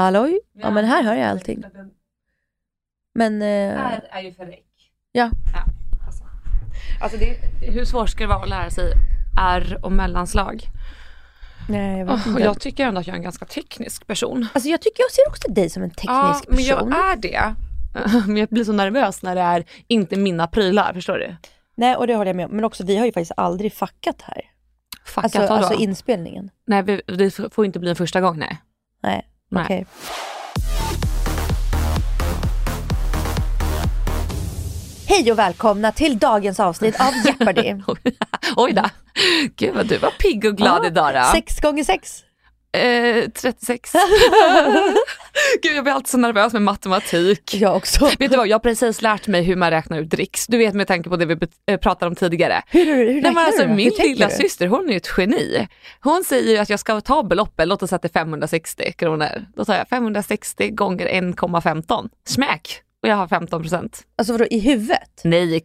Halloj? Ja men här hör jag allting. Men... Eh, Här är ju för räck. ja. Ja, alltså. Alltså det, hur svårt ska det vara att lära sig R och mellanslag? Nej, jag vet Oh, jag tycker ändå att jag är en ganska teknisk person. Alltså jag tycker jag ser också dig som en teknisk ja, men jag person. är det. Men jag blir så nervös när det är inte mina prylar, förstår du? Nej, och det håller jag med om. Men också vi har ju faktiskt aldrig fuckat här. Fuckat Alltså, alltså inspelningen. Nej, vi, det får inte bli en första gång, nej. Nej, Nej. okej. Hej och välkomna till dagens avsnitt av Jeopardy. Oj då. Gud vad du var pigg och glad idag då. Sex gånger sex. Eh, 36. Gud jag blir alltid så nervös med matematik. Jag också. Vet du vad, jag har precis lärt mig hur man räknar ut dricks. Du vet med tanke på det vi eh, pratade om tidigare. Hur, hur, Nej, men alltså, du min lilla du? syster hon är ju ett geni. Hon säger att jag ska ta beloppet, låt oss säga att det är 560 kronor. Då tar jag 560 gånger 1,15. Smack! Och jag har 15 procent. Alltså vadå, i huvudet? Nej.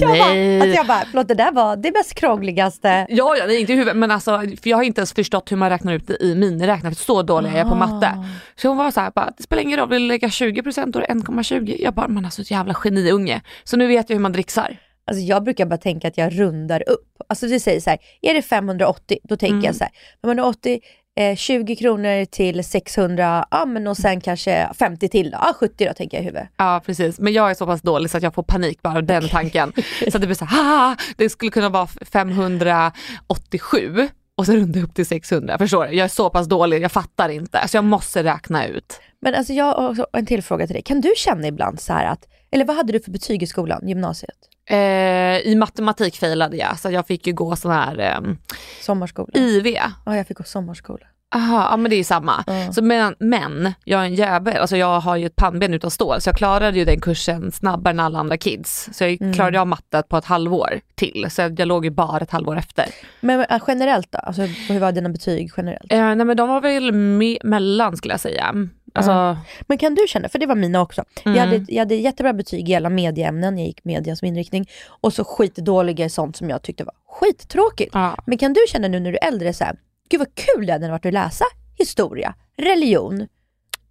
Jag bara, alltså jag bara, förlåt det där var det mest krångligaste. Ja, ja, nej, inte i huvudet men alltså för jag har inte ens förstått hur man räknar ut det i miniräknare för så dålig är jag på Ah. matte. Så hon var så här, bara, det spelar ingen roll, vill du lägga 20% då är det 1,20. Jag bara, man är så ett jävla geniunge. Så nu vet jag hur man dricksar. Alltså jag brukar bara tänka att jag rundar upp. Alltså vi säger så här, är det 580 då tänker Mm. jag så här, 580, eh, 20 kronor till 600, ja men och sen kanske 50 till då, ja 70 då tänker jag i huvudet. Ja precis, men jag är så pass dålig så att jag får panik bara av den tanken. så att det blir så här, "Ah, det skulle kunna vara 587 och så rundar jag upp till 600. Förstår du? Jag är så pass dålig, jag fattar inte. Så jag måste räkna ut. Men alltså jag har också en till fråga till dig. Kan du känna ibland så här att, eller vad hade du för betyg i skolan, gymnasiet? Eh, I matematik failade jag, så jag fick ju gå sån här eh, Sommarskola? IV. Ja, jag fick gå sommarskola. Aha, ja men det är samma. Ja. Så men, men jag är en jävel, alltså jag har ju ett pannben utav stål så jag klarade ju den kursen snabbare än alla andra kids. Så jag Mm. klarade av matte på ett halvår till, så jag, låg ju bara ett halvår efter. Men äh, generellt då? Alltså hur var dina betyg generellt? Eh, nej men de var väl me- mellan skulle jag säga. Alltså, Ja. Men kan du känna, för det var mina också. Mm. Jag, hade, jag hade jättebra betyg i alla medieämnen, jag gick media som inriktning. Och så skitdåliga i sånt som jag tyckte var skittråkigt. Men kan du känna nu när du är äldre så här, gud vad kul det hade varit att läsa historia, religion,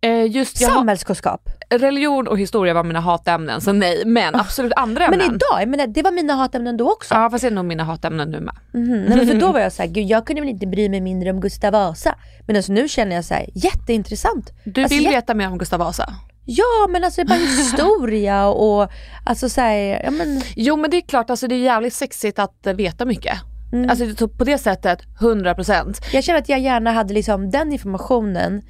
Eh, just jag, samhällskunskap. religion och historia var mina hatämnen, så nej. Men absolut andra ämnen. Men idag, jag menar, det var mina hatämnen då också. Ja fast det är nog mina hatämnen nu med. Mhm. Nej, men för då var jag så här, gud jag kunde väl inte bry mig mindre om Gustav Vasa. Men alltså nu känner jag så här, jätteintressant. Du Alltså, vill jä- veta mer om Gustav Vasa? Ja men alltså bara historia och alltså så här, ja men Jo men det är klart, alltså, det är jävligt sexigt att veta mycket. Mm. Alltså så på det sättet, 100%. Jag känner att jag gärna hade liksom den informationen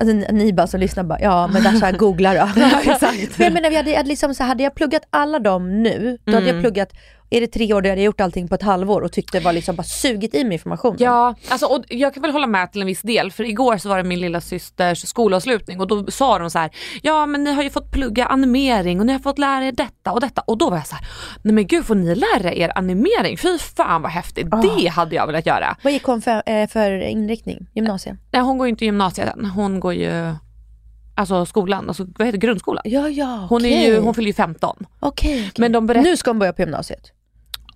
Alltså, ni- bara som lyssnar bara, ja men här googla då. exakt. Men jag menar, vi hade, liksom, så hade jag pluggat alla dem nu, då hade Mm. jag pluggat, är det tre år, då hade jag gjort allting på ett halvår och tyckte det var liksom bara sugit i mig informationen. Ja, alltså, och jag kan väl hålla med till en viss del för igår så var det min lilla systers skolavslutning och då sa de så här, ja men ni har ju fått plugga animering och ni har fått lära er detta och detta och då var jag så här, nej men gud får ni lära er animering? Fy fan vad häftigt, det hade jag velat göra. Vad gick hon för, eh, för inriktning? Gymnasiet? Nej hon går ju inte gymnasiet än, hon går ju alltså skolan, alltså vad heter det, grundskolan. Ja, ja, Hon, är ju, hon fyller ju 15. Okej, okej. Men de berätt- Nu ska hon börja på gymnasiet.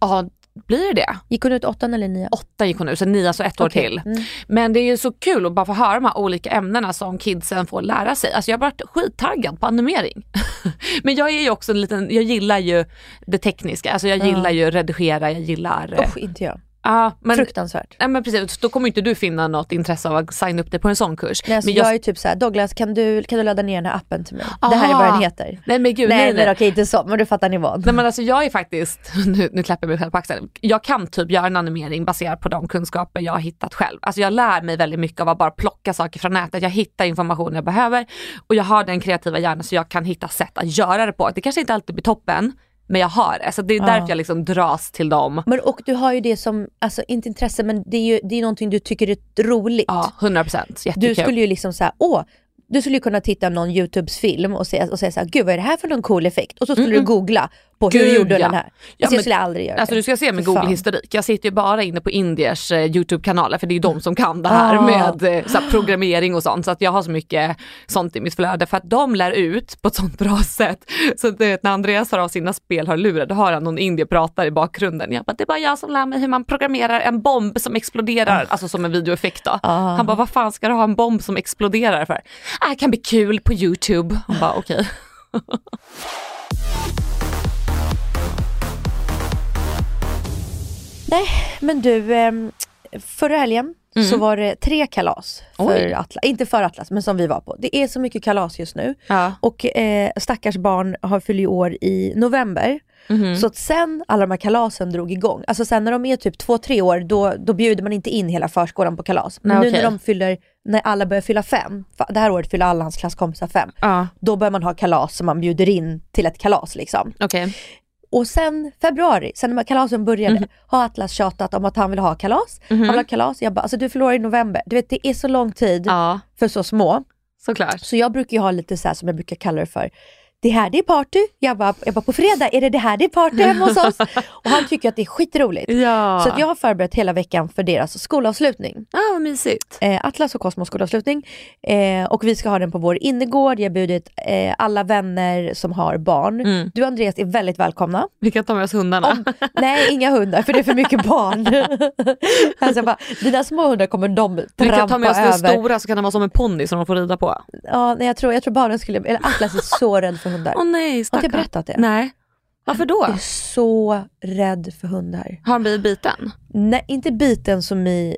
Ja, blir det? Gick hon ut åttan eller nian? Åtta gick hon ut, så nio, alltså ett år Okej, till. mm. Men det är ju så kul att bara få höra de här olika ämnena som kidsen får lära sig. Alltså jag har varit skittaggad på animering. Men jag är ju också en liten, jag gillar ju det tekniska, alltså jag Ja. gillar ju redigera, jag gillar... Usch, inte jag. Ja, men, Fruktansvärt. nej, men precis, då kommer inte du finna något intresse av att signa upp dig på en sån kurs. Nej, alltså, men jag, är typ såhär, Douglas kan du, kan du ladda ner den här appen till mig? Det här är Aha. vad den heter. Nej men gud, nej, nej, nej. men okej inte så, men du fattar nivån. Nej men alltså jag är faktiskt, nu, nu klappar jag mig själv på axeln, jag kan typ göra en animering baserat på de kunskaper jag har hittat själv. Alltså jag lär mig väldigt mycket av att bara plocka saker från nätet, jag hittar information jag behöver och jag har den kreativa hjärnan så jag kan hitta sätt att göra det på. Det kanske inte alltid blir toppen, men jag har det. Så det är därför jag liksom dras till dem. Men och du har ju det som, alltså inte intresse men det är ju det är någonting du tycker är roligt. Ja, 100% jättekul. du skulle ju liksom säga, åh, du skulle ju kunna titta någon YouTubes film och, se, och säga såhär, gud vad är det här för någon cool effekt? Och så skulle du googla på hur Gud, gjorde du ja. den här. Ja, alltså, jag men- skulle aldrig göra Alltså det. du ska se min. Google-historik. Jag sitter ju bara inne på indiers eh, YouTube-kanaler för det är ju de som kan det här Ah. med eh, så här, programmering och sånt. Så att jag har så mycket sånt i mitt flöde för att de lär ut på ett sånt bra sätt. Så du vet, när Andreas har av sina spel har lurar, då har han någon indier pratar i bakgrunden. Jag bara, det är bara jag som lär mig hur man programmerar en bomb som exploderar, alltså som en videoeffekt då. Ah. Han bara, vad fan ska du ha en bomb som exploderar för? Ah, det kan bli kul på YouTube. Han bara, okej. Nej, men du, ehm, förra helgen så var det tre kalas för Mm. Oj. Atlas, inte för Atlas men som vi var på. Det är så mycket kalas just nu Ja. och eh, stackars barn har fyllt år i november. Mhm. Så att sen alla de här kalasen drog igång, alltså sen när de är typ två, tre år då, då bjuder man inte in hela förskolan på kalas. Men Nej, nu när de fyller, när alla börjar fylla fem, det här året fyller alla hans klasskompisar fem, Ja, då bör man ha kalas som man bjuder in till ett kalas liksom. okej. Och sen februari, sen när kalasen började, Mhm. har Atlas tjatat om att han vill ha kalas. Han vill ha kalas. Jag bara, alltså du förlorar i november. Du vet det är så lång tid Ja, för så små. såklart. Så jag brukar ju ha lite så här som jag brukar kalla det för. Det här det är party. Jag bara, jag bara på fredag är det det här det är party hemma hos oss. Och han tycker att det är skitroligt. Ja. Så jag har förberett hela veckan för deras skolavslutning. Ja, vad mysigt. Eh, Atlas och Cosmos skolavslutning. Eh, och vi ska ha den på vår innergård. Jag har bjudit eh, alla vänner som har barn. Mm. Du Andreas är väldigt välkomna. Vi kan ta med oss hundarna. Om, nej, inga hundar för det är för mycket barn. alltså bara, dina små hundar kommer de vi kan ta trampa med oss den över. stora så kan den vara som en ponny som de får rida på. Ja, nej, jag, tror, jag tror barnen skulle, eller Atlas är så rädd för hundar. Åh nej, Har inte stackarn. jag berättat det? Nej. Varför då? Jag är så rädd för hundar. Har han blivit biten? Nej, inte biten som i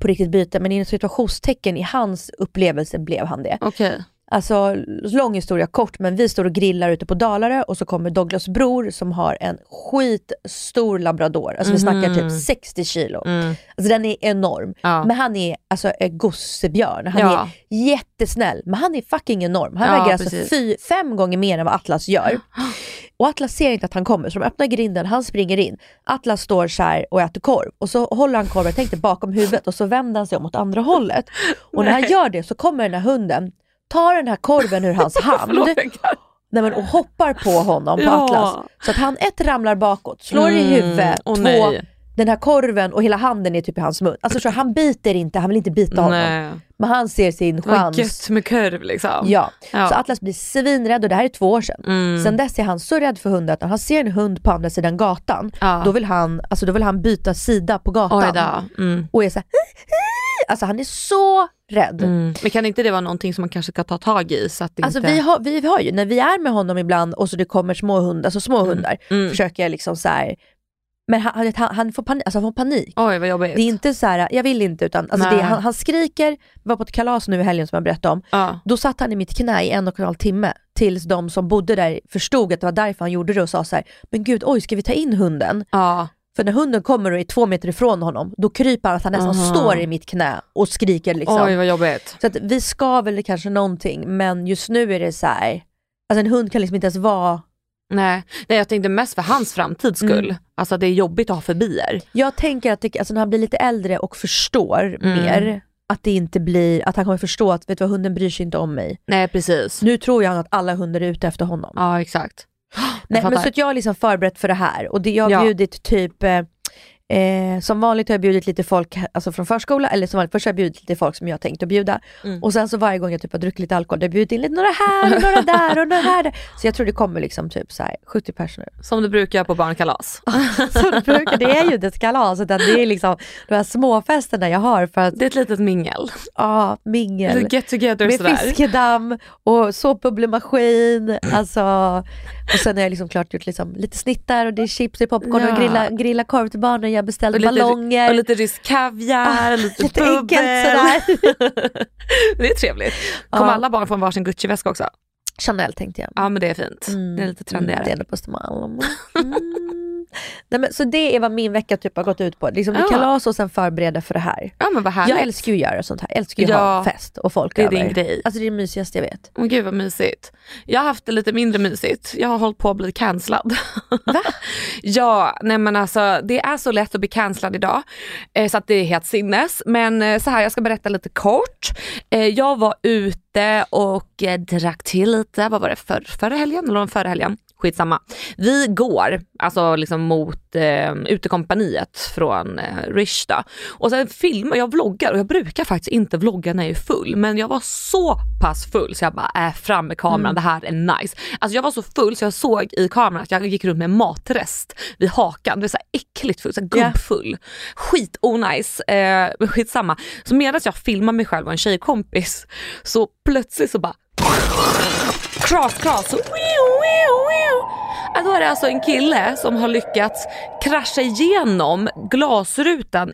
på riktigt biten, men i situationstecken i hans upplevelse blev han det. Okej. Alltså lång historia kort, men vi står och grillar ute på Dalarö och så kommer Douglas bror som har en skitstor labrador. Alltså vi snackar typ 60 kilo. Mm. Alltså den är enorm. Ja. Men han är alltså en gossebjörn. Han Ja. är jättesnäll, men han är fucking enorm. Han Ja, väger alltså fy, fem gånger mer än vad Atlas gör. Och Atlas ser inte att han kommer, så de öppnar grinden, han springer in. Atlas står så och äter korv och så håller han korven, tänkte bakom huvudet och så vänder han sig om åt andra hållet. Och när han gör det så kommer den här hunden, tar den här korven ur hans hand nej, men, och hoppar på honom, på Ja. Atlas. Så att han ett ramlar bakåt, slår i Mm. huvudet, Åh, två, nej. den här korven och hela handen är typ i hans mun. Alltså så han biter inte, han vill inte bita honom. Nej. Men han ser sin chans. gött med kurv liksom. Ja. Ja. så Atlas blir svinrädd och det här är två år sedan. Mm. Sen dess är han så rädd för hundar att när han ser en hund på andra sidan gatan, Ja. då, vill han, alltså då vill han byta sida på gatan. Mm. Och är så här, alltså han är så rädd. Mm. Men kan inte det vara någonting som man kanske ska ta tag i? Så att Alltså inte... vi har, vi har ju, när vi är med honom ibland och så det kommer små hundar, alltså små hundar, Mm. försöker jag liksom så här. men han, han, han, får panik, alltså han får panik. Oj vad jobbigt. Det är inte så här, jag vill inte utan alltså det, han, han skriker, vi var på ett kalas nu i helgen som jag berättade om, Ja. då satt han i mitt knä i en och en halv timme tills de som bodde där förstod att det var därför han gjorde det och sa så här, men gud oj ska vi ta in hunden? Ja. För när hunden kommer och är två meter ifrån honom, då kryper han att han nästan Aha. står i mitt knä och skriker liksom. Oj vad jobbigt. Så att vi ska väl kanske någonting, men just nu är det så här. alltså en hund kan liksom inte ens vara Nej. Nej jag tänkte mest för hans framtids skull. Mm. Alltså det är jobbigt att ha fobier. Jag tänker att det, alltså när han blir lite äldre och förstår Mm. mer, att det inte blir, att han kommer förstå att vet du vad, hunden bryr sig inte om mig. Nej precis. Nu tror jag att alla hundar är ute efter honom. Ja exakt. Nej, men så att jag har liksom förberett för det här och det, jag har Ja. bjudit typ eh, Eh, som vanligt har jag bjudit lite folk alltså från förskola, eller som vanligt, först har jag bjudit lite folk som jag tänkt att bjuda. Mm. Och sen så varje gång jag typ har druckit lite alkohol, då har jag bjudit in lite några här och några där och några här. Så jag tror det kommer liksom typ så här 70 personer. Som du brukar på barnkalas. Så det, brukar, det är ju inte ett kalas utan det är liksom de här småfesterna jag har för att, Det är ett litet mingel. ja, mingel. Lite get together Med sådär. fiskedamm och såpbubblemaskin. Alltså, och sen har jag liksom klart gjort liksom lite snittar och det är chips, det är popcorn Ja. och grilla, grilla korv till barnen. Jag beställde Och lite, ballonger. och lite rysk kaviar, lite, lite bubbel. enkelt sådär. det är trevligt. Kommer Ja. alla barn få en varsin Gucci-väska också? Chanel tänkte jag. Ja men det är fint. Det är lite trendigare. Mm, det är det på Östermalm. Mm. Nej, men, så det är vad min vecka typ har gått ut på. Liksom, det Ja. kalas och sen förbereda för det här. Ja men vad härligt. Jag älskar ju att göra sånt här. Jag älskar ju att Ja. ha fest och folk Det är över. din grej. Alltså det är det mysigaste jag vet. Åh gud vad mysigt. Jag har haft det lite mindre mysigt. Jag har hållit på att bli cancellad. Va? ja, nej men alltså det är så lätt att bli cancellad idag eh, så att det är helt sinnes. Men eh, så här, jag ska berätta lite kort. Eh, jag var ute och eh, drack till lite, vad var det, för, förra helgen eller förra helgen? Skitsamma. Vi går alltså liksom mot eh, utekompaniet från eh, Rish då. Och sen filmar, jag vloggar och jag brukar faktiskt inte vlogga när jag är full men jag var så pass full så jag bara äh, fram med kameran, det här är nice. Alltså jag var så full så jag såg i kameran att jag gick runt med matrest vid hakan. Det är så här äckligt full, så här gubbfull. Skit onajs, eh, men skitsamma. Så medan jag filmar mig själv och en tjejkompis så plötsligt så bara kras kras så Ja, då är det alltså en kille som har lyckats krascha igenom glasrutan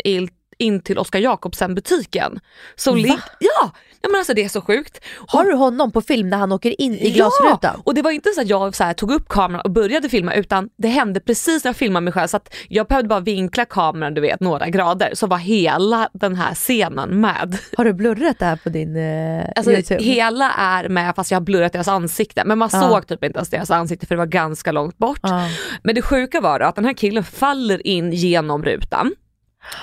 in, till Oskar Jakobsen butiken. Så lig- ja, ja men alltså det är så sjukt. Har du honom på film när han åker in i glasrutan? Ja, och det var inte så att jag så här, tog upp kameran och började filma utan det hände precis när jag filmade mig själv så att jag behövde bara vinkla kameran du vet några grader så var hela den här scenen med. Har du blurrat det här på din eh, Alltså YouTube? hela är med fast jag har blurrat deras ansikte men man Ja. såg typ inte ens deras ansikte för det var ganska långt bort. Ja. Men det sjuka var då att den här killen faller in genom rutan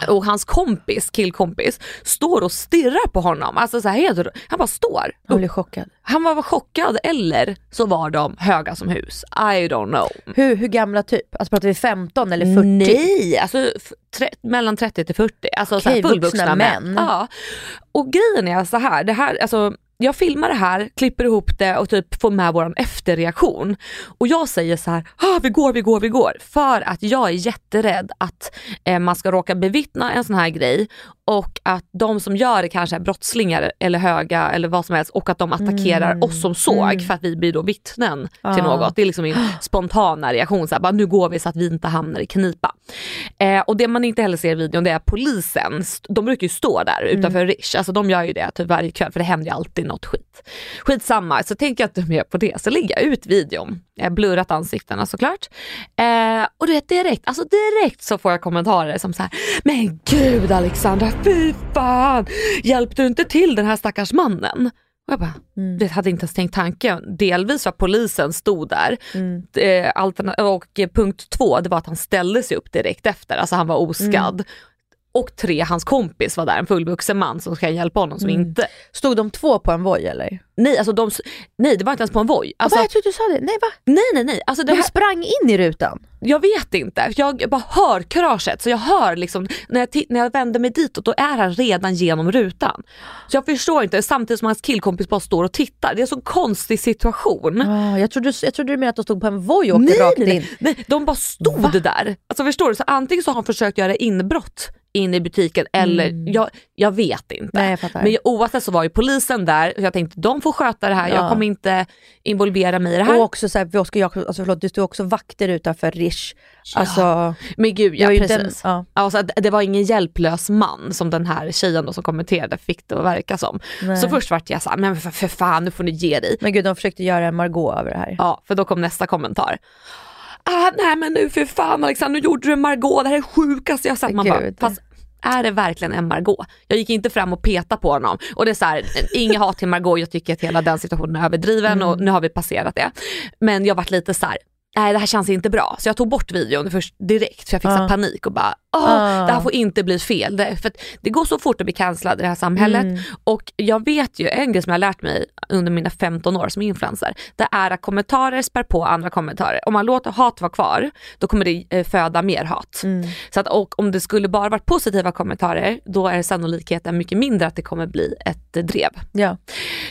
och hans kompis, killkompis, står och stirrar på honom. Alltså så här, helt, han bara står. Han blir chockad. Han var chockad eller så var de höga som hus. I don't know. Hur, hur gamla typ? Alltså pratar vi 15 eller 40? Nej, alltså tre, mellan 30 till 40. Alltså så här, fullvuxna vuxna män. män. Ja. Och grejen är så här, det här alltså, jag filmar det här, klipper ihop det och typ får med våran efterreaktion. Och jag säger så här, ah, vi går, vi går, vi går. För att jag är jätterädd att eh, man ska råka bevittna en sån här grej och att de som gör det kanske är brottslingar eller höga eller vad som helst och att de attackerar oss som såg för att vi blir då vittnen till Mm. Ja. något. Det är liksom min spontana reaktion, så här, bara, nu går vi så att vi inte hamnar i knipa. Eh, och det man inte heller ser i videon det är polisen, de brukar ju stå där utanför Mm. Rish, alltså de gör ju det typ varje kväll för det händer ju alltid något skit. Skitsamma, så tänker jag att de gör på det, så lägger jag ut videon. Jag blurrat ansiktena såklart. Eh, och du vet direkt, alltså direkt så får jag kommentarer som så här, men gud Alexandra, fy fan! Hjälpte du inte till den här stackars mannen? Och jag bara, Mm. det hade inte ens tänkt tanken. Delvis för att polisen stod där. Mm. Eh, och punkt två, det var att han ställde sig upp direkt efter, alltså han var oskadd. Mm. Och tre, hans kompis var där, en fullvuxen man som ska hjälpa honom som inte... Stod de två på en voj eller? Nej, alltså de, nej det var inte ens på en voj. Alltså, va, jag trodde du sa det. Nej va? nej nej nej, alltså De här, sprang in i rutan? Jag vet inte. Jag bara hör kraschet så jag hör liksom, när jag, när jag vänder mig ditåt då är han redan genom rutan. Så jag förstår inte, samtidigt som hans killkompis bara står och tittar. Det är en så konstig situation. Ah, jag, trodde, jag trodde du menade att de stod på en voj och åkte Nej, rakt in. nej, nej, de bara stod där. Alltså förstår du? Så antingen så har han försökt göra inbrott in i butiken eller jag, jag vet inte. Nej, jag. Men oavsett så var ju polisen där så jag tänkte de får sköta det här, jag Ja. kommer inte involvera mig i det här. Och också så här, för Oskar Jakob, alltså förlåt, det stod också vakter utanför Rish. Alltså, Men gud det ja, precis. en- ja. Alltså, det var ingen hjälplös man som den här tjejen då som kommenterade fick det att verka som. Nej. Så först vart jag såhär, men för, för fan nu får ni ge dig. men gud de försökte göra en Margot över det här. Ja, för då kom nästa kommentar. Ah, nej men nu för fan Alexander, nu gjorde du Margot, det här är sjukaste jag sett. Man bara, fast är det verkligen en Margot? Jag gick inte fram och petade på honom. Och det är så här, inget hat till Margot, jag tycker att hela den situationen är överdriven och nu har vi passerat det. Men jag varit lite så här. Nej det här känns inte bra. Så jag tog bort videon först direkt för jag fick Ah. panik och bara Ah. det här får inte bli fel. Det, för det går så fort att bli cancellad i det här samhället. Mm. Och jag vet ju, en grej som jag har lärt mig under mina 15 år som influencer, det är att kommentarer spär på andra kommentarer. Om man låter hat vara kvar, då kommer det eh, föda mer hat. Mm. Så att, och om det skulle bara varit positiva kommentarer, då är sannolikheten mycket mindre att det kommer bli ett drev. Ja.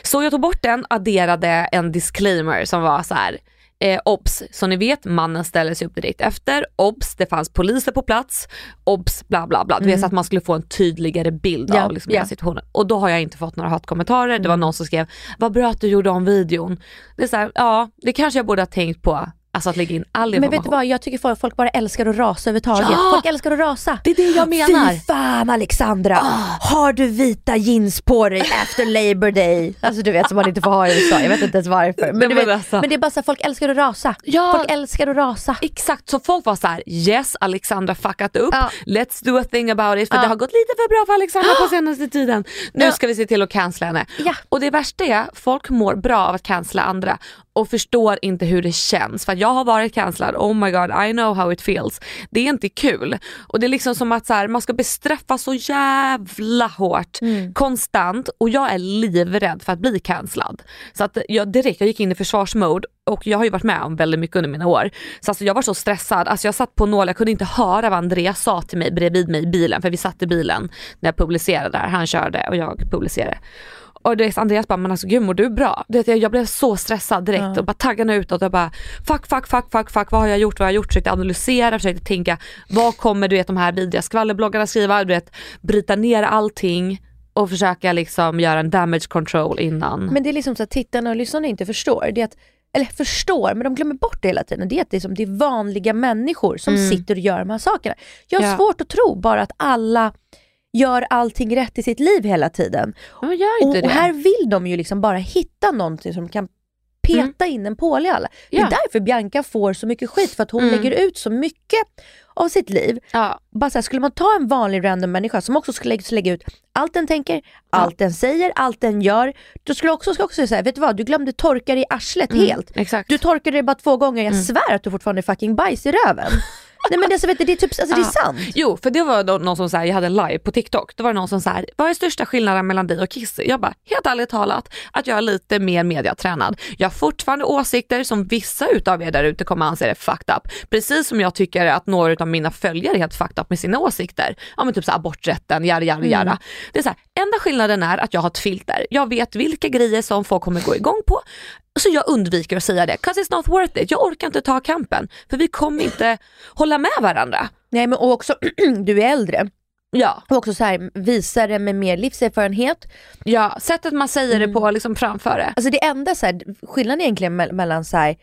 Så jag tog bort den, adderade en disclaimer som var så här. Eh, obs, så ni vet mannen ställer sig upp direkt efter, obs det fanns poliser på plats, obs bla bla bla. Du vet så att man skulle få en tydligare bild Ja, av liksom, ja. hela situationen. Och då har jag inte fått några hatkommentarer, det var någon som skrev, vad bra att du gjorde om videon. Det är så här, ja det kanske jag borde ha tänkt på Alltså att lägga in all Men information. vet du vad, jag tycker folk, folk bara älskar att rasa överhuvudtaget. Ja! Folk älskar att rasa. Det är det jag menar. Fy fan Alexandra, Ah. har du vita jeans på dig efter Labour Day? Alltså du vet som man inte får ha i USA, jag vet inte ens varför. Men, men vet, alltså. men det är bara så att folk älskar att rasa. Ja. Folk älskar att rasa. Exakt, så folk var så här: yes Alexandra fuckat upp, Ja. let's do a thing about it för det har gått lite för bra för Alexandra på senaste tiden. Nu ska vi se till att cancella henne. Ja. Och det värsta är, folk mår bra av att cancella andra och förstår inte hur det känns. För jag har varit cancellad, oh my god I know how it feels. Det är inte kul. Och det är liksom som att så här, man ska bestraffa så jävla hårt Mm. konstant och jag är livrädd för att bli cancellad. Så att jag direkt, jag gick in i försvarsmode och jag har ju varit med om väldigt mycket under mina år. Så alltså jag var så stressad, alltså jag satt på nål, jag kunde inte höra vad Andreas sa till mig bredvid mig i bilen, för vi satt i bilen när jag publicerade där, han körde och jag publicerade. Och det är Andreas bara, men alltså gud mår du bra? Det, jag, jag blev så stressad direkt och bara taggarna utåt och bara fuck, fuck, fuck, fuck, fuck, vad har jag gjort, vad har jag gjort? Försökte analysera, försökte tänka, vad kommer du vet de här vidriga skvallerbloggarna skriva? Du vet, bryta ner allting och försöka liksom göra en damage control innan. Men det är liksom så att tittarna och lyssnarna inte förstår. Det är att, eller förstår, men de glömmer bort det hela tiden. Det är att det är, vanliga människor som sitter och gör de här sakerna. Jag har Mm. Ja. svårt att tro bara att alla gör allting rätt i sitt liv hela tiden. Gör Och, och här vill de ju liksom bara hitta någonting som kan peta in en pål i alla. Det är Mm. Ja. därför Bianca får så mycket skit, för att hon Mm. lägger ut så mycket av sitt liv. ja. Bara här, skulle man ta en vanlig random människa som också skulle lägga, lägga ut allt den tänker, allt den säger, allt den gör. Då skulle också, ska också säga, vet du vad, du glömde torka dig i arslet helt. Mm, Exakt. Du torkade dig bara två gånger, jag svär att du fortfarande är fucking bajs i röven. Nej men det, så vet du, det är typ, alltså det är Ja. sant. Jo, för det var då någon som sa, jag hade en live på TikTok, då var det någon som sa, vad är största skillnaden mellan dig och Kissy? Jag bara, helt ärligt talat, att jag är lite mer mediatränad. Jag har fortfarande åsikter som vissa utav er där ute kommer anse är fucked up. Precis som jag tycker att några utav mina följare är helt fucked up med sina åsikter. Ja men typ så här, aborträtten, jada jada jada. Det är så här, enda skillnaden är att jag har ett filter. Jag vet vilka grejer som folk kommer gå igång på. Så jag undviker att säga det, 'cause it's not worth it. Jag orkar inte ta kampen, för vi kommer inte hålla med varandra. Nej men också, du är äldre. Ja, Och också så här, visare med mer livserfarenhet. ja, sättet man säger det på, liksom framför det. Alltså det enda så här, skillnaden egentligen me- mellan så här,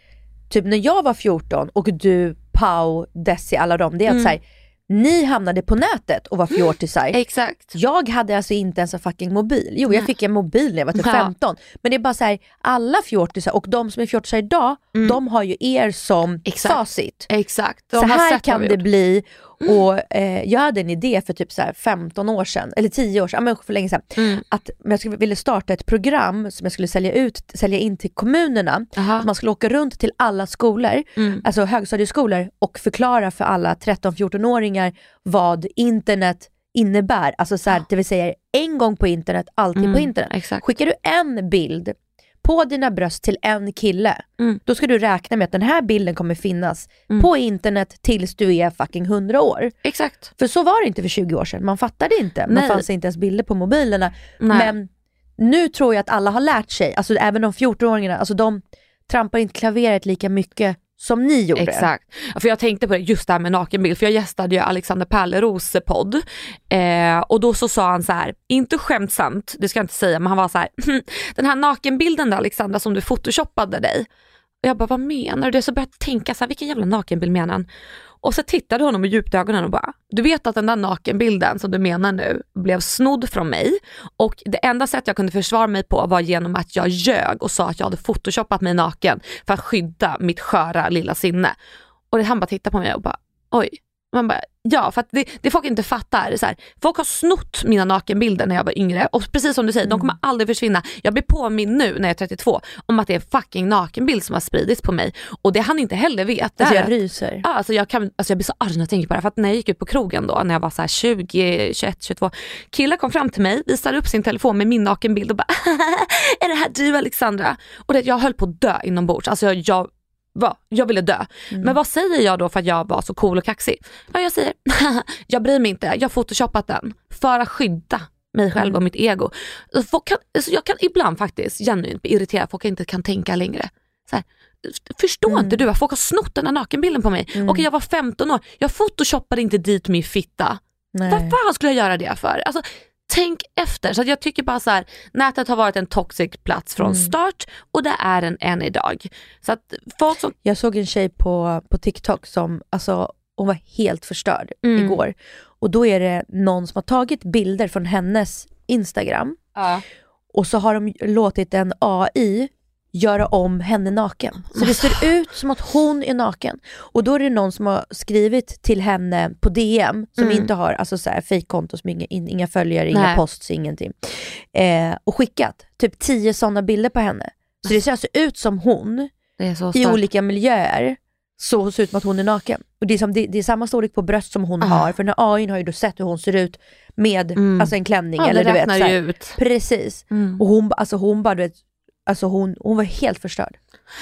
typ när jag var 14 och du, Pau, Desi, alla dem, det är att så här, ni hamnade på nätet och var fjortisar. Exakt. Jag hade alltså inte ens en fucking mobil. Jo jag fick en mobil när jag var typ Ja. 15. Men det är bara så här, alla fjortisar och de som är fjortisar idag, de har ju er som Exakt. facit. Exakt. De så här kan det bli. Och eh, Jag hade en idé för typ så här 15 år sedan, eller 10 år sedan, ja, men för länge sedan. Mm. Att jag skulle, ville starta ett program som jag skulle sälja, ut, sälja in till kommunerna. Man skulle åka runt till alla skolor, Mm. alltså högstadieskolor och förklara för alla 13-14-åringar vad internet innebär. Alltså så här, det vill säga en gång på internet, alltid Mm, på internet. exakt. Skickar du en bild på dina bröst till en kille, Mm. då ska du räkna med att den här bilden kommer finnas på internet tills du är fucking 100 år. Exakt. För så var det inte för 20 år sedan, man fattade inte. Man Nej. fanns inte ens bilder på mobilerna. Nej. Men nu tror jag att alla har lärt sig, alltså även de 14-åringarna, alltså de trampar inte klaveret lika mycket som ni gjorde. Exakt. För jag tänkte på det, just det här med nakenbild, för jag gästade ju Alexander Pärleros podd eh, och då så sa han så här, inte skämtsamt, det ska jag inte säga, men han var så här, hmm, den här nakenbilden där Alexandra som du photoshoppade dig. Och jag bara, vad menar du? Så började jag tänka så här, vilken jävla nakenbild menar han? Och så tittade honom djupt i ögonen och bara, du vet att den där nakenbilden som du menar nu blev snodd från mig och det enda sätt jag kunde försvara mig på var genom att jag ljög och sa att jag hade photoshoppat mig naken för att skydda mitt sköra lilla sinne. Och han bara tittade på mig och bara, oj. Man bara, ja, för det, det folk inte fattar, så här, folk har snott mina nakenbilder när jag var yngre och precis som du säger, de kommer aldrig försvinna. Jag blir påminn nu när jag är 32 om att det är en fucking nakenbild som har spridits på mig och det han inte heller vet Alltså jag ryser. Ja, alltså jag, kan, alltså jag blir så arg när jag tänker på det. För att när jag gick ut på krogen då, när jag var så här 20, 21, 22. Killar kom fram till mig, visade upp sin telefon med min nakenbild och bara är det här du Alexandra? Och det, jag höll på att dö inombords. Alltså jag, jag, va, jag ville dö. Men vad säger jag då för att jag var så cool och kaxig? Ja, jag säger jag bryr mig inte, jag har photoshopat den för att skydda mig själv och mitt ego. Folk kan, alltså jag kan ibland faktiskt genuint bli irriterad, folk inte kan tänka längre. Så här, Förstår inte du att folk har snott den här nakenbilden på mig? Och jag var 15 år, jag photoshoppade inte dit min fitta. Nej. Vad fan skulle jag göra det för? Alltså, tänk efter. Så jag tycker bara så här, nätet har varit en toxic plats från start och det är den än idag. Så att folk som, Jag såg en tjej på, på TikTok som, alltså hon var helt förstörd Mm. igår. Och då är det någon som har tagit bilder från hennes Instagram och så har de låtit en AI göra om henne naken. Så det ser ut som att hon är naken. Och då är det någon som har skrivit till henne på DM, som Mm. inte har alltså så här, fejkkonto, som inga, in, inga följare, inga Nej. posts, ingenting. Eh, och skickat typ tio sådana bilder på henne. Så det ser alltså ut som hon i olika miljöer så ser ut som att hon är naken. Och det, är som, det, det är samma storlek på bröst som hon Ah. har, för den här AI har ju då sett hur hon ser ut med Mm. alltså en klänning. Ja, eller du vet, ut. Precis. Mm. Och hon, alltså hon bara, du vet, alltså hon, hon var helt förstörd.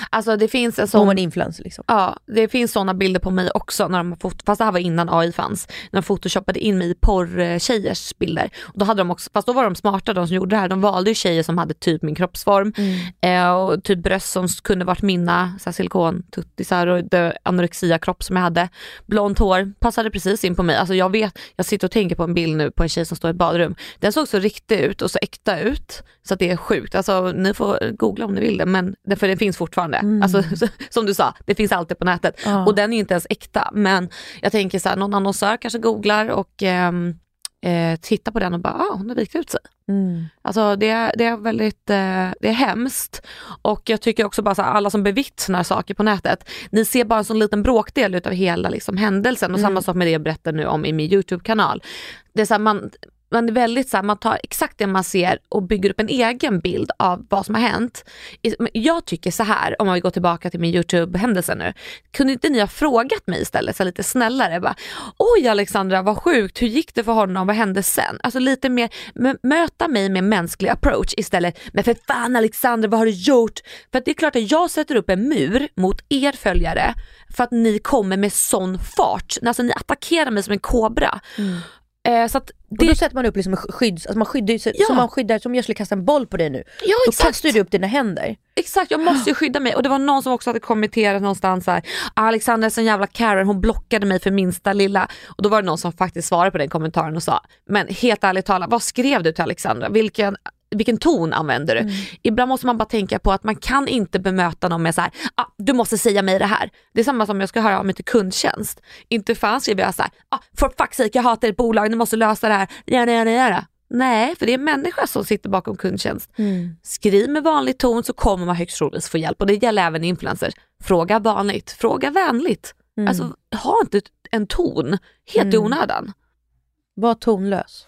Alltså det finns en Hon sån var en influencer liksom. Ja, det finns sådana bilder på mig också, när de fot- fast det här var innan AI fanns, när de photoshoppade in mig i porrtjejers bilder. Och då hade de också, fast då var de smarta de som gjorde det här, de valde ju tjejer som hade typ min kroppsform eh, och typ bröst som kunde varit mina silikontuttisar och det anorexia-kropp som jag hade. Blont hår, passade precis in på mig. Alltså jag vet, jag sitter och tänker på en bild nu på en tjej som står i ett badrum. Den såg så riktig ut och så äkta ut så det är sjukt. Alltså ni får googla om ni vill det, men det, för den finns fortfarande. Alltså, som du sa, det finns alltid på nätet. Ja. Och den är inte ens äkta. Men jag tänker så här, någon annonsör kanske googlar och ehm, eh, tittar på den och bara, ah, hon har vikt ut sig. Mm. Alltså det, är- det är väldigt, eh, det är hemskt. Och jag tycker också bara så här, alla som bevittnar saker på nätet, ni ser bara en sån liten bråkdel utav hela liksom, händelsen. Och samma sak med det jag berättar nu om i min YouTube-kanal. Det är så här, man, man är väldigt så här, man tar exakt det man ser och bygger upp en egen bild av vad som har hänt. Jag tycker så här, om man vill gå tillbaka till min YouTube-händelse nu. Kunde inte ni ha frågat mig istället, så lite snällare? Bara, Oj Alexandra, vad sjukt, hur gick det för honom, vad hände sen? Alltså lite mer, möta mig med mänsklig approach istället. Men för fan Alexandra, vad har du gjort? För att det är klart att jag sätter upp en mur mot er följare för att ni kommer med sån fart. Alltså ni attackerar mig som en kobra. Eh, så att Och då sätter man upp liksom en skydds, alltså man skyddar sig, Ja. som man skyddar, som jag skulle kasta en boll på dig nu. ja, Då exakt. kastar du upp dina händer. Exakt, jag måste ju skydda mig. Och det var någon som också hade kommenterat någonstans här, Alexandra är sån jävla Karen, hon blockade mig för minsta lilla. Och då var det någon som faktiskt svarade på den kommentaren och sa, men helt ärligt talat, vad skrev du till Alexandra? Vilken, vilken ton använder du? Ibland måste man bara tänka på att man kan inte bemöta någon med så här, ah, du måste säga mig det här. Det är samma som jag ska höra av mig till kundtjänst. Inte fan skriver jag så här, ah, for fuck's sake jag hatar ert bolag, ni måste lösa det här, gärna, gärna, gärna. Nej, för det är en människa som sitter bakom kundtjänst. Skriv med vanlig ton så kommer man högst troligtvis få hjälp och det gäller även influencers. Fråga vanligt, fråga vänligt. Alltså ha inte en ton helt i onödan. Var tonlös.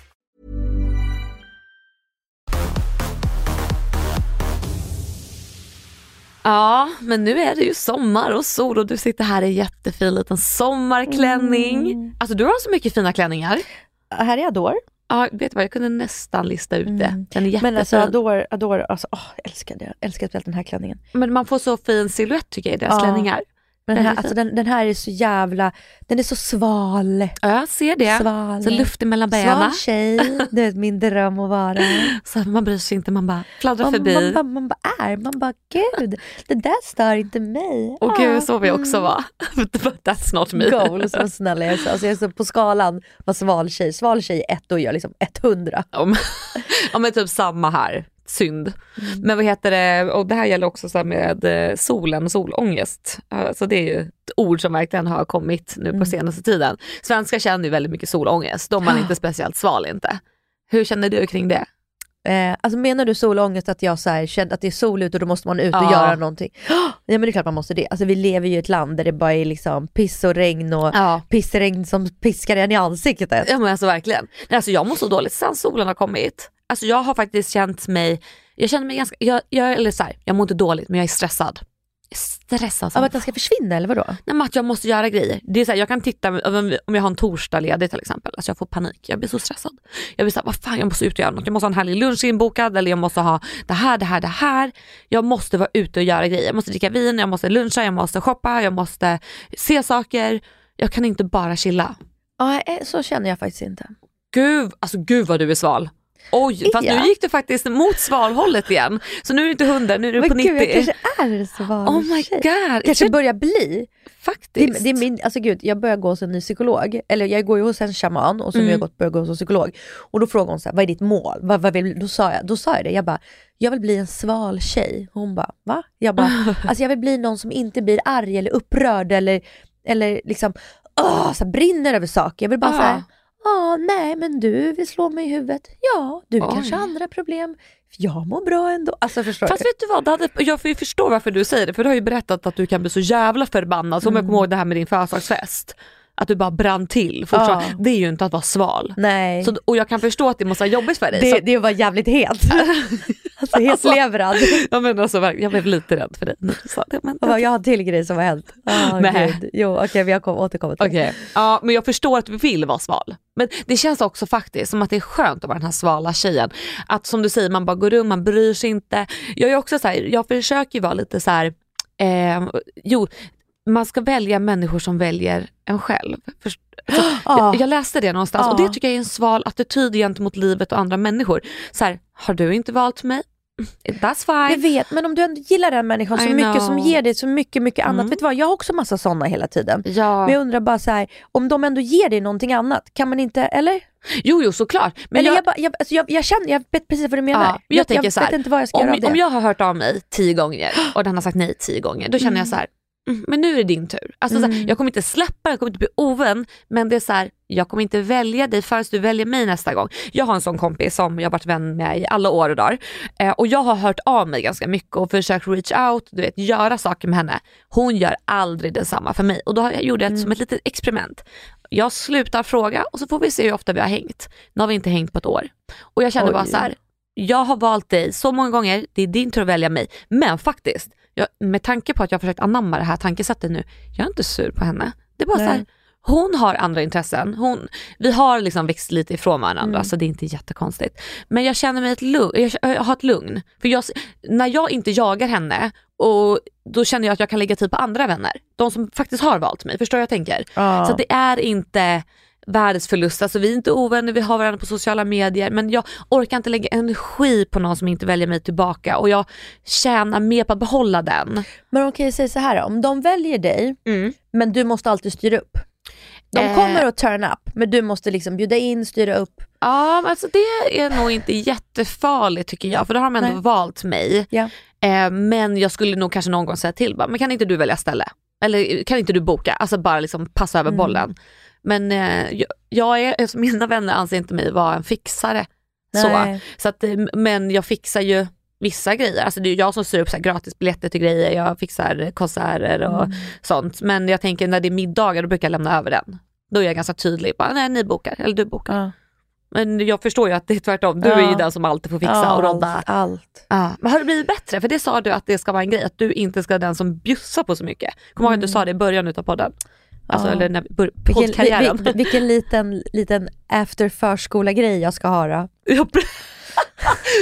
Ja, men nu är det ju sommar och sol och du sitter här i jättefin liten sommarklänning. Alltså du har så mycket fina klänningar. Här är Adore. Ja, vet du vad, jag kunde nästan lista ut det. Den är jättefin. Men alltså Adore, Adore alltså, åh, jag älskar det. Jag älskar speciellt den här klänningen. Men man får så fin silhuett tycker jag i deras Ja. klänningar. Men den, här, alltså, den, den här är så jävla, den är så sval. Ja, jag ser det. Sval. Så luften mellan Sval benen. tjej, det är min dröm att vara. Så man bryr sig inte, man bara fladdrar Man, förbi. man, bara, man bara är, man bara gud, det där stör inte mig. Och Ah, gud, så vill jag mm. också vara. But That's not me. Goals, vad snälla jag är. Så, alltså jag är så på skalan vad sval tjej, sval tjej är ett, då är jag liksom 100. Ja men, ja, men typ samma här, synd. Mm. Men vad heter det, och det här gäller också så med eh, solen, solångest. Alltså det är ju ett ord som verkligen har kommit nu Mm. på senaste tiden. Svenskar känner ju väldigt mycket solångest, då man inte speciellt sval inte. Hur känner du kring det? Eh, alltså menar du solångest att jag så här, kände att det är sol ute och då måste man ut och Ja. göra någonting? Ja men det är klart man måste det. Alltså vi lever ju i ett land där det bara är liksom piss och regn och Ja. pissregn som piskar en i ansiktet. Ja men alltså verkligen. Nej, alltså jag mår så dåligt sen solen har kommit. Alltså jag har faktiskt känt mig, jag känner mig ganska, jag, jag, eller så här, jag mår inte dåligt men jag är stressad. Jag är stressad Av att den ska försvinna eller vadå? Nej men att jag måste göra grejer. Det är så här, jag kan titta, om om jag har en torsdag ledig till exempel, alltså jag får panik. Jag blir så stressad. Jag blir såhär, vad fan jag måste ut och göra något. Jag måste ha en härlig lunch inbokad eller jag måste ha det här, det här, det här. Jag måste vara ute och göra grejer. Jag måste dricka vin, jag måste luncha, jag måste shoppa, jag måste se saker. Jag kan inte bara chilla. Ja, eh, så känner jag faktiskt inte. Gud, alltså gud vad du är sval. Oj, fast Ja. nu gick du faktiskt mot svalhållet igen. Så nu är det inte 100, nu är du på Men 90. gud, jag kanske är sval oh my god. Kanske Jag- börjar bli. Det, Faktiskt. är- det är min, alltså gud, jag börjar gå hos en ny psykolog, eller jag går ju hos en shaman och så har jag Mm. gått, gå hos en psykolog. Och då frågar hon så här, vad är ditt mål? Vad, vad vill, då, sa jag, då sa jag det, jag bara, jag vill bli en sval tjej. Hon bara, va? Jag bara, alltså jag vill bli någon som inte blir arg eller upprörd eller, eller liksom, åh, så brinner över saker. Jag vill bara Ah. säga, ja nej men du vill slå mig i huvudet. Ja, du Oj. kanske har andra problem. Jag mår bra ändå. Alltså förstår Fast du? vet du vad, hade, jag får förstå varför du säger det för du har ju berättat att du kan bli så jävla förbannad. Som jag kommer ihåg det här med din födelsedagsfest. Att du bara brann till. Ja. Det är ju inte att vara sval. Nej. Så, och jag kan förstå att det måste vara jobbigt för dig. det, så, det var jävligt het. alltså hetlevrad. ja, men alltså, jag blev lite rädd för dig. Men, Jag, bara, jag har en till grej som har hänt. Oh, Nej. Gud. Jo okej vi har kom, återkommit till Okej, ja, men jag förstår att du vill vara sval. Men det känns också faktiskt som att det är skönt att vara den här svala tjejen. Att som du säger, man bara går runt, man bryr sig inte. Jag är också så här, jag försöker ju vara lite så här, eh, jo, man ska välja människor som väljer en själv. Först, alltså, Ja. jag, jag läste det någonstans och Ja. det tycker jag är en sval attityd gentemot livet och andra människor. Så här, har du inte valt mig? That's Jag fine. vet, men om du ändå gillar den människan så I mycket, know. som ger dig så mycket, mycket annat. Mm. Vet du vad, jag har också massa sådana hela tiden. Ja. Men jag undrar bara så här, om de ändå ger dig någonting annat, kan man inte, eller? Jo, jo såklart. Men eller jag, jag, bara, jag, alltså jag, jag känner, jag vet precis vad du menar. Ja, jag tänker jag så här, vet inte vad jag ska göra om, av det. om jag har hört av mig tio gånger och den har sagt nej tio gånger, då känner jag så här, mm, men nu är det din tur. Alltså, så Mm. här, jag kommer inte släppa, jag kommer inte bli ovän, men det är så här, jag kommer inte välja dig förrän du väljer mig nästa gång. Jag har en sån kompis som jag har varit vän med i alla år och dagar eh, och jag har hört av mig ganska mycket och försökt reach out, du vet, göra saker med henne. Hon gör aldrig detsamma för mig och då har jag gjort det som ett litet experiment. Jag slutar fråga och så får vi se hur ofta vi har hängt. Nu har vi inte hängt på ett år. Och jag känner Oj. bara så här, jag har valt dig så många gånger, det är din tur att välja mig. Men faktiskt, jag, med tanke på att jag har försökt anamma det här tankesättet nu, jag är inte sur på henne. Det är bara Nej. så här, hon har andra intressen, hon, vi har liksom växt lite ifrån varandra Mm. så det är inte jättekonstigt. Men jag känner mig ett lugn, jag, jag har ett lugn. För jag, när jag inte jagar henne, och då känner jag att jag kan lägga tid på andra vänner. De som faktiskt har valt mig, förstår jag tänker? Ja. Så det är inte världens förlust. Alltså vi är inte ovänner, vi har varandra på sociala medier men jag orkar inte lägga energi på någon som inte väljer mig tillbaka och jag tjänar mer på att behålla den. Men okej, säg så här om de väljer dig, men du måste alltid styra upp. De Eh. kommer att turn up, men du måste liksom bjuda in, styra upp. Ja, alltså det är nog inte jättefarligt tycker jag för då har de ändå Nej. valt mig. Ja. Eh, men jag skulle nog kanske någon gång säga till, bara, men kan inte du välja ställe? Eller kan inte du boka? Alltså bara liksom passa över Mm. bollen. Men eh, jag, är, alltså, mina vänner anser inte mig vara en fixare. Så. Nej. Så att, eh, men jag fixar ju vissa grejer. Alltså det är jag som styr upp så här gratisbiljetter till grejer, jag fixar konserter och Mm. sånt. Men jag tänker när det är middagar då brukar jag lämna över den. Då är jag ganska tydlig, bara, nej ni bokar eller du bokar. Ja. Men jag förstår ju att det är tvärtom, du Ja. är ju den som alltid får fixa Ja, och rodda. Allt, allt. Ja. Men har det blivit bättre? För det sa du att det ska vara en grej, att du inte ska vara den som bjussar på så mycket. Kommer du ihåg att du sa det i början utav podden? Alltså Ja. eller när Vilken, vil- vilken liten, liten after förskola-grej jag ska ha då.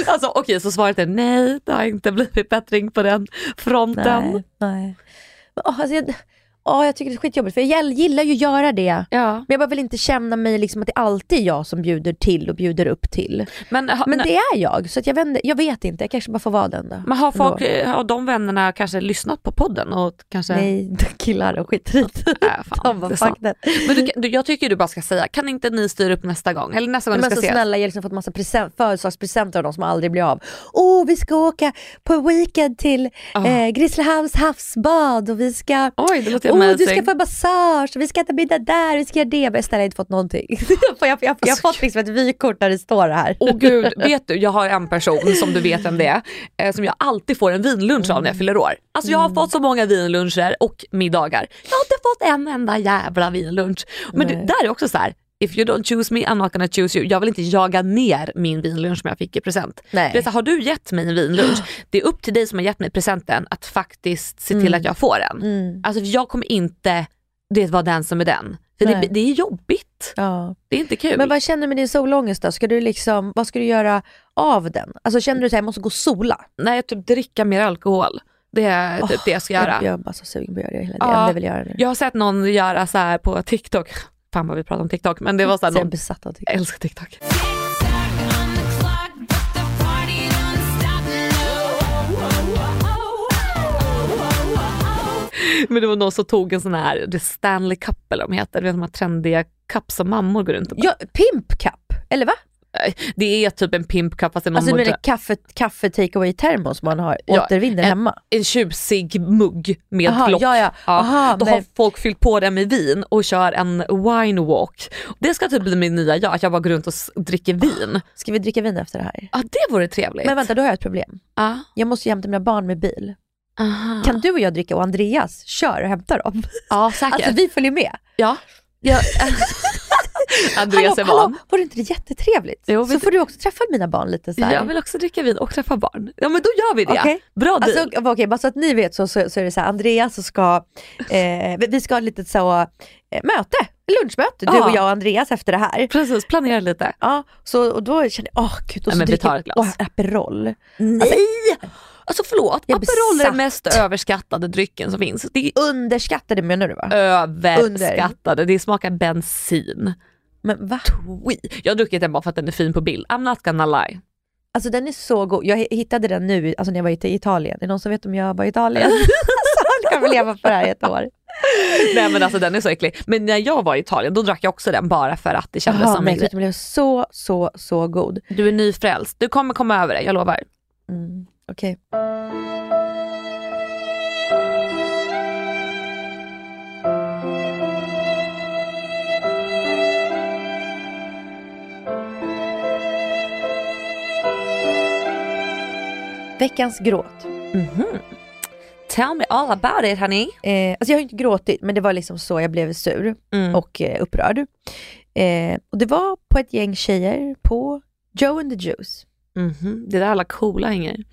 Alltså okej, så svaret är nej, det har inte blivit bättring på den fronten. Nej, nej. Alltså, jag, Ja, jag tycker det är skitjobbigt för jag gillar ju att göra det. Ja. Men jag bara vill inte känna mig liksom att det alltid är jag som bjuder till och bjuder upp till. Men, ha, Men det är jag, så att jag, inte- jag vet inte. Jag kanske bara får vara den då. men har, folk, Ändå. eh, har de vännerna kanske lyssnat på podden? Och kanske... Nej, killar och skit i. Äh, fan, De bara, det är sant. fuck that. Men du, du, jag tycker du bara ska säga, kan inte ni styra upp nästa gång? Eller nästa gång Men ni ska så ses? snälla, jag har liksom fått massa present, födelsedagspresenter av dem som aldrig blir av. Åh, vi ska åka på weekend till Ah. eh, Grisslehamns havsbad och vi ska Oj, det låter Amazing. du ska få massage, och vi ska äta middag där, vi ska göra det. Men snälla, jag har inte fått någonting. jag, jag, jag, jag har fått liksom ett vykort där det står det här. Åh gud, vet du, jag har en person som du vet vem det är, eh, som jag alltid får en vinlunch av när jag fyller år. Alltså jag har fått så många vinluncher och middagar. Jag har inte fått en enda jävla vinlunch. Men det, där är också så här. If you don't choose me I'm not gonna choose you. Jag vill inte jaga ner min vinlunch som jag fick i present. Nej. Det så, har du gett mig en vinlunch, det är upp till dig som har gett mig presenten att faktiskt se till att jag får en. Mm. Alltså jag kommer inte det vara den som är den. För det, det är jobbigt. Ja. Det är inte kul. Men vad känner du med din solångest då? Ska du liksom, vad ska du göra av den? Alltså känner du att jag måste gå och sola? Nej, typ dricka mer alkohol. Det är typ det jag ska göra. Jag, jag är bara så sugen på att göra det. Hela Ja. det enda jag vill göra nu. Jag har sett någon göra så här på TikTok. Fan vad vi pratar om TikTok, men det var så här Så jag är besatt av jag TikTok. älskar TikTok. Men det var någon som tog en sån här The Stanley Cup eller vad de heter, du vet de här trendiga cup som mammor går runt och Ja, pimp cup, eller va? Det är typ en pimp cup fast Alltså du menar kaffe, kaffe takeaway termos man har, Ja, återvinner en- hemma? en tjusig mugg med Aha, lock. ja, ja. Aha, då men- har folk fyllt på den med vin och kör en wine walk. Det ska typ bli min nya jag, att jag bara går runt och dricker vin. Ska vi dricka vin efter det här? Ja det vore trevligt. Men vänta, då har jag ett problem. Ja. Jag måste ju hämta mina barn med bil. Aha. Kan du och jag dricka och Andreas kör och hämtar dem? Ja säkert. Alltså vi följer med. ja. ja. Andreas är hallå, van. hallå, inte det jättetrevligt? Jo, så får du också träffa mina barn lite så här. Jag vill också dricka vin och träffa barn. Ja men då gör vi det. Okej. Bra deal. Alltså, okej, bara så att ni vet så, så, så är det så här, Andreas ska, eh, vi- ska ha ett litet så, eh, möte, lunchmöte, du Ja. och jag och Andreas efter det här. Precis, planera lite. Ja, så, och då kände jag, åh gud, och Nej, så men vi dricker tar ett glas. Aperol. Nej! Alltså förlåt, Jag är Aperol är den mest överskattade drycken som finns. Det är Underskattade menar du va? överskattade, det smakar bensin. Men va? Tweet. Jag har druckit den bara för att den är fin på bild. I'm not gonna lie. Alltså den är så god. Jag hittade den nu alltså när jag var i Italien. Är det någon som vet om jag var i Italien? så han kan väl leva på det här i ett år. Nej men alltså den är så äcklig. Men när jag var i Italien då drack jag också den bara för att det kändes som men en grej. den blev så, så, så god. Du är nyfrälst, du kommer komma över det, jag lovar. Mm, Okej. Veckans gråt. Tell me all about it honey. Eh, alltså jag har inte gråtit men det var liksom så jag blev sur Mm. och eh, upprörd. Eh, och det var på ett gäng tjejer på Joe and the Juice. Mhm. Det är där alla coola hänger.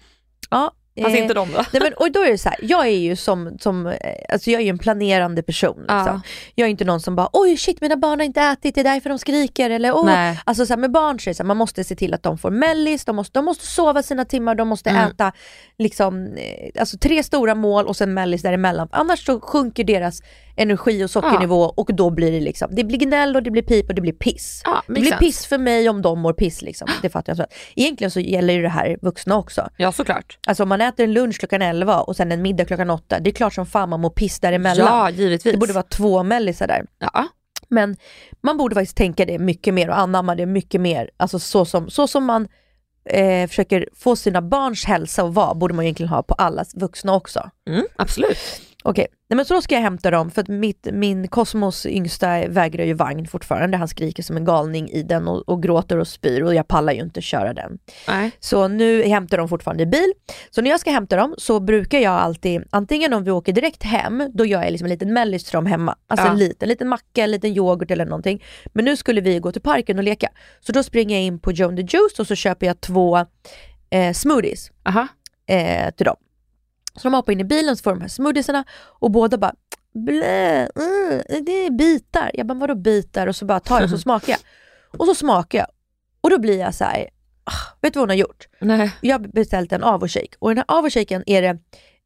Ja, Fast eh, inte de då. Nej, men, och då är det så här, jag är ju som, som eh, alltså jag är en planerande person. Liksom. Ja. Jag är inte någon som bara, oj shit mina barn har inte ätit, det är därför de skriker. Eller, Åh. Nej. Alltså så här, med barn så är det så här, man måste se till att de får mellis, de måste, de måste sova sina timmar, de måste Mm. äta liksom, eh, alltså, tre stora mål och sen mellis däremellan. Annars så sjunker deras energi och sockernivå och då blir det liksom, det blir gnäll och det blir pip och det blir piss. Ja, det blir sense. piss för mig om de mår piss liksom. Det fattar jag. Så. Egentligen så gäller ju det här vuxna också. Ja såklart. Alltså om man äter en lunch klockan 11 och sen en middag klockan 8, det är klart som fan man mår piss däremellan. Ja givetvis. det borde vara två mellisar där. ja. Men man borde faktiskt tänka det mycket mer och anamma det mycket mer. Alltså så som, så som man eh, försöker få sina barns hälsa att vara, borde man egentligen ha på alla vuxna också. Mm, absolut. Okej, Nej, men så då ska jag hämta dem för att mitt, min Kosmos yngsta vägrar ju vagn fortfarande. Han skriker som en galning i den och, och gråter och spyr och jag pallar ju inte köra den. Nej. Så nu hämtar de fortfarande i bil. Så när jag ska hämta dem så brukar jag alltid, antingen om vi åker direkt hem, då gör jag liksom en liten mellis till dem hemma. Alltså Ja. en liten, en liten macka, en liten yoghurt eller någonting. Men nu skulle vi gå till parken och leka. Så då springer jag in på Joe and the Juice och så köper jag två eh, smoothies eh, till dem. Så de hoppar in i bilen så får de här smoothiesarna och båda bara blä, mm, det är bitar. Jag bara vadå bitar? Och så bara tar jag och så smakar jag. Och så smakar jag. Och då blir jag så här, ah, vet du vad hon har gjort? Nej. Jag har beställt en avokshake och i den här avoshaken är det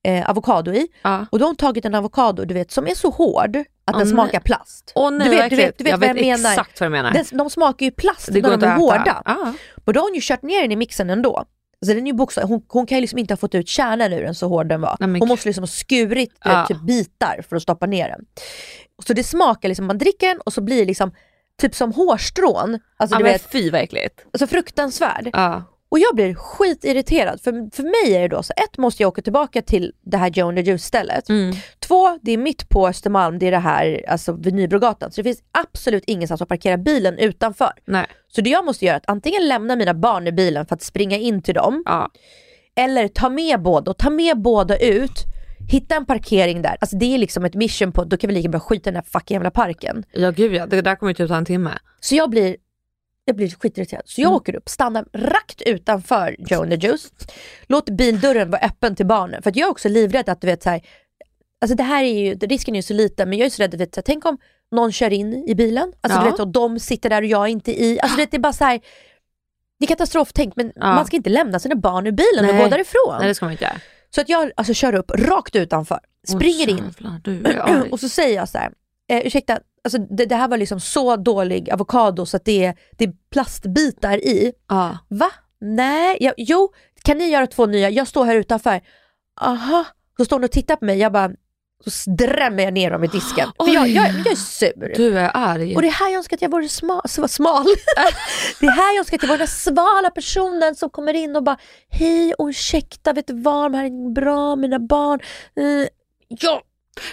eh, avokado i. Ja. Och då har hon tagit en avokado du vet, som är så hård att Åh, den nej. smakar plast. Åh nej du vet, du vet, du vet jag vad jag vet menar. exakt vad du menar. Den, de smakar ju plast det när de är hårda. Ja. Och då har hon ju kört ner den i mixen ändå. Så den är ju bokstav, hon, hon kan ju liksom inte ha fått ut kärnan ur den så hård den var. Nej, hon måste liksom ha skurit Ja. typ bitar för att stoppa ner den. Så det smakar liksom, man dricker den och så blir det liksom typ som hårstrån. Alltså Ja, du men vet, fy vad äckligt. alltså fruktansvärd. Ja. Och jag blir skitirriterad. För, för mig är det då så, ett måste jag åka tillbaka till det här Joe the Juice stället. Mm. Två, det är mitt på Östermalm, det är det här alltså vid Nybrogatan. Så det finns absolut ingenstans att parkera bilen utanför. Nej. Så det jag måste göra är att antingen lämna mina barn i bilen för att springa in till dem. Ja. Eller ta med båda och ta med båda ut. Hitta en parkering där. Alltså det är liksom ett mission på, då kan vi lika bra skita i den här fucking jävla parken. ja gud ja, det där kommer ju typ ta en timme. Så jag blir, jag blir skitirriterad. Så jag Mm. åker upp, stannar rakt utanför Joe and the Juice. Låter bildörren vara öppen till barnen. För jag är också livrädd att du vet så här, alltså det här är ju, risken är ju så liten men jag är så rädd att vet, så här, tänk om någon kör in i bilen, alltså Ja. du vet och de sitter där och jag är inte i. Alltså vet, det är bara så här. Det är katastroftänk men Ja. man ska inte lämna sina barn i bilen och Nej. gå därifrån. Nej det ska man inte göra. Så att jag alltså, kör upp rakt utanför, springer Åh, in och så säger jag så här, eh, ursäkta, alltså, det, det här var liksom så dålig avokado så att det är, det är plastbitar i. Ja. Va? Nej, jag, jo, kan ni göra två nya? Jag står här utanför. Aha, så står hon och tittar på mig, jag bara, så drämmer jag ner dem i disken. För jag, jag, jag är sur. Du är arg. Och det är här jag önskar att jag vore smal. smal. det är här jag önskar att jag vore den svala personen som kommer in och bara Hej ursäkta, vet du vad, de här är bra, mina barn. Eh, ja.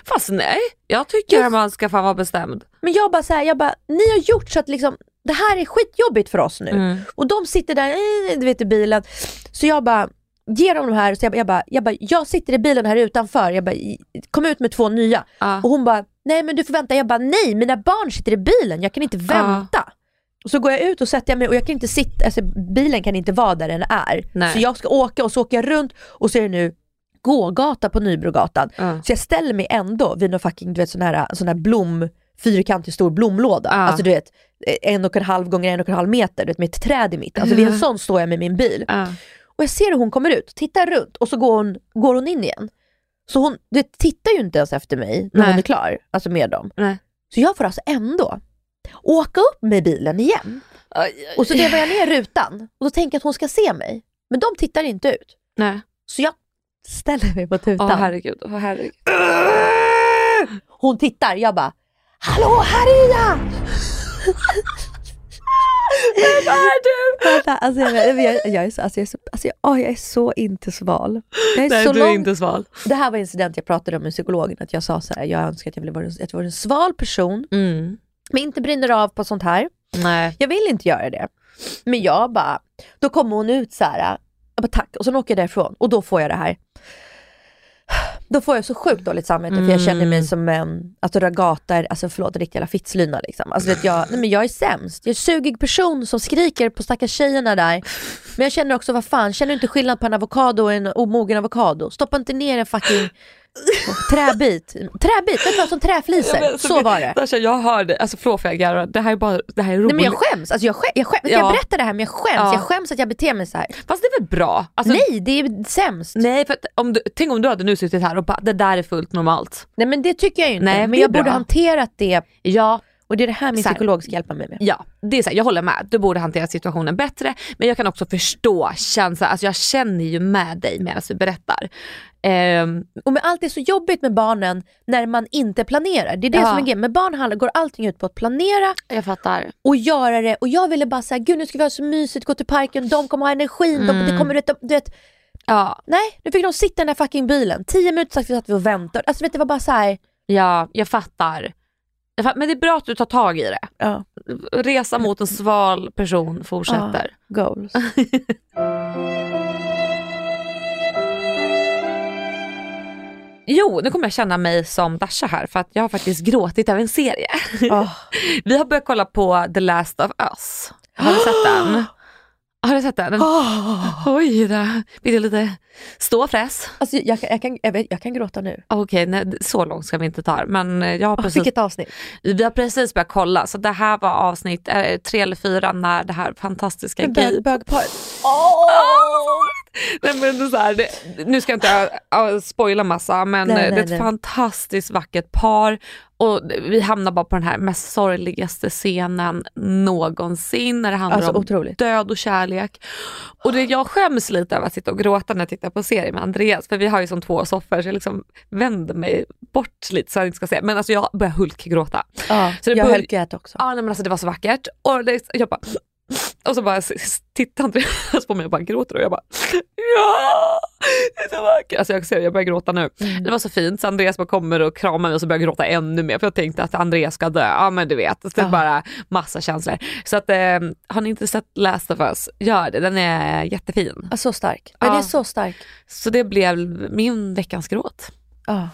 Fast nej, jag tycker att man ska fan vara bestämd. Men jag bara så här, jag bara, ni har gjort så att liksom, det här är skitjobbigt för oss nu. Mm. Och de sitter där, eh, du vet i bilen. Så jag bara, ger dem de här, så jag, jag, bara, jag bara, jag sitter i bilen här utanför, jag bara, kom ut med två nya. Ja. Och hon bara, nej men du får vänta. Jag bara, nej mina barn sitter i bilen, jag kan inte vänta. Och så går jag ut och sätter jag mig och jag kan inte sitta, alltså bilen kan inte vara där den är. Nej. Så jag ska åka och så åker jag runt och så är det nu gågata på Nybrogatan. Ja. Så jag ställer mig ändå vid någon fucking, du vet sån här, sån här blom, fyrkantig stor blomlåda. Ja. Alltså du vet, en och en halv gånger en och en halv meter, du vet, med ett träd i mitten. Alltså vid en sån står jag med min bil. Och jag ser hur hon kommer ut, tittar runt och så går hon, går hon in igen. Så hon du vet, tittar ju inte ens efter mig när Nej. hon är klar, alltså med dem. Nej. Så jag får alltså ändå åka upp med bilen igen. Och så vevar jag ner rutan och då tänker jag att hon ska se mig. Men de tittar inte ut. Nej. Så jag ställer mig på tutan. Åh herregud, åh herregud. Hon tittar, jag bara Hallå här är jag! Vem är du? Vänta, alltså, jag, jag, jag, är så, alltså, jag, är så, alltså, jag, åh, jag är så inte sval. Jag är Nej så du är lång- inte sval. Det här var en incident jag pratade om med psykologen, att jag sa så här, jag önskar att jag ville vara, att jag var en sval person, Mm. men inte brinner av på sånt här. Nej. Jag vill inte göra det. Men jag bara, då kommer hon ut så här, jag bara tack, och sen åker jag därifrån och då får jag det här. Då får jag så sjukt dåligt samvete för jag känner mig som en, alltså ragata, är- alltså förlåt, riktig jävla fittslyna liksom. Alltså vet jag, nej men jag är sämst. Jag är en sugig person som skriker på stackars tjejerna där. Men jag känner också, vad fan, känner du inte skillnad på en avokado och en omogen avokado? Stoppa inte ner en fucking träbit. Träbit, vet du vad, som träfliser. Så var det. Jag hör det. Alltså förlåt för jag garvar. Det här är bara, det här är Nej roligt. men jag skäms, alltså jag skäms, jag, skäms. Ja. jag berättar det här men jag skäms, Ja. jag skäms att jag beter mig så här. Fast det är väl bra? Alltså, Nej det är sämst. Nej. Nej, för att om du, tänk om du hade nu suttit här och bara det där är fullt normalt. men det tycker jag ju inte. Nej, men det jag borde bra. hanterat det Ja, och det är det här min här. psykolog ska hjälpa mig med. ja det är så här, jag håller med. Du borde hantera situationen bättre. Men jag kan också förstå känslan, alltså jag känner ju med dig medan du berättar. Ehm, Och med allt är så jobbigt med barnen när man inte planerar. Det är det Ja. som är grejen. Med barn handlar- går allting ut på att planera jag fattar. och göra det. Och jag ville bara säga, gud nu ska vi ha så mysigt, gå till parken, de kommer ha energin, de, det kommer, du vet. Ja, Nej, nu fick de sitta i den där fucking bilen. Tio minuter satt vi satt vi och väntade. Alltså vet det var bara så här. ja jag fattar. Jag fatt- Men det är bra att du tar tag i det. ja, Resa mot en sval person fortsätter. goals. Jo, nu kommer jag känna mig som Dasha här för att jag har faktiskt gråtit över en serie. Åh. Vi har börjat kolla på The Last of Us. Har du sett den? Har du sett den? den Oj då, blir det lite ståfräs? Alltså, jag, jag, kan, jag, jag kan gråta nu. Okej, nej, så långt ska vi inte ta men eh, jag har precis, Vilket avsnitt? vi har precis börjat kolla så det här var avsnitt eh, tre eller fyra när det här fantastiska gay... Bög, bögparet. Nej, men det så här, det, nu ska jag inte äh, spoila massa men Nej, nej, det är ett nej. fantastiskt vackert par och vi hamnar bara på den här mest sorgligaste scenen någonsin när det handlar Alltså, om otroligt. död och kärlek. Och det, jag skäms lite över att sitta och gråta när jag tittar på serien med Andreas för vi har ju som två soffor så jag liksom vänder mig bort lite så jag inte ska se. Men alltså jag börjar hulkgråta. Ja, Så det jag börj- höll gät också. Ja nej, men alltså det var så vackert. Och det, jag bara, och så bara tittar Andreas på mig och bara gråter och jag bara ja, det är så vackert. Alltså jag ser jag börjar gråta nu. Mm. Det var så fint så Andreas bara kommer och kramar mig och så börjar jag gråta ännu mer för jag tänkte att Andreas ska dö. Ja men du vet, så det är Ja. bara massa känslor. Så att eh, har ni inte sett Last of Us, gör det. Den är jättefin. Ja, så stark. Den Ja. är så stark. Så det blev min veckans gråt. Ja.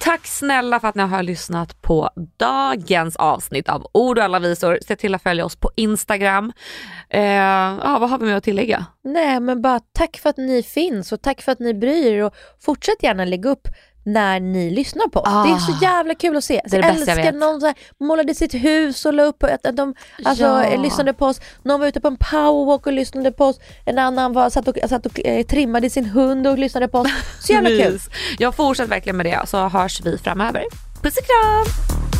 Tack snälla för att ni har lyssnat på dagens avsnitt av Ord och alla visor. Se till att följa oss på Instagram. Eh, ja, vad har vi med att tillägga? Nej men bara tack för att ni finns och tack för att ni bryr er och fortsätt gärna lägga upp när ni lyssnar på oss. Ah. Det är så jävla kul att se. Det är det jag jag älskar vet. någon här, målade sitt hus och la upp att, att de alltså, Ja. lyssnade på oss. Någon var ute på en powerwalk och lyssnade på oss. En annan var, satt och, satt och eh, trimmade sin hund och lyssnade på oss. Så jävla kul. Jag fortsätter verkligen med det så hörs vi framöver. Puss och kram!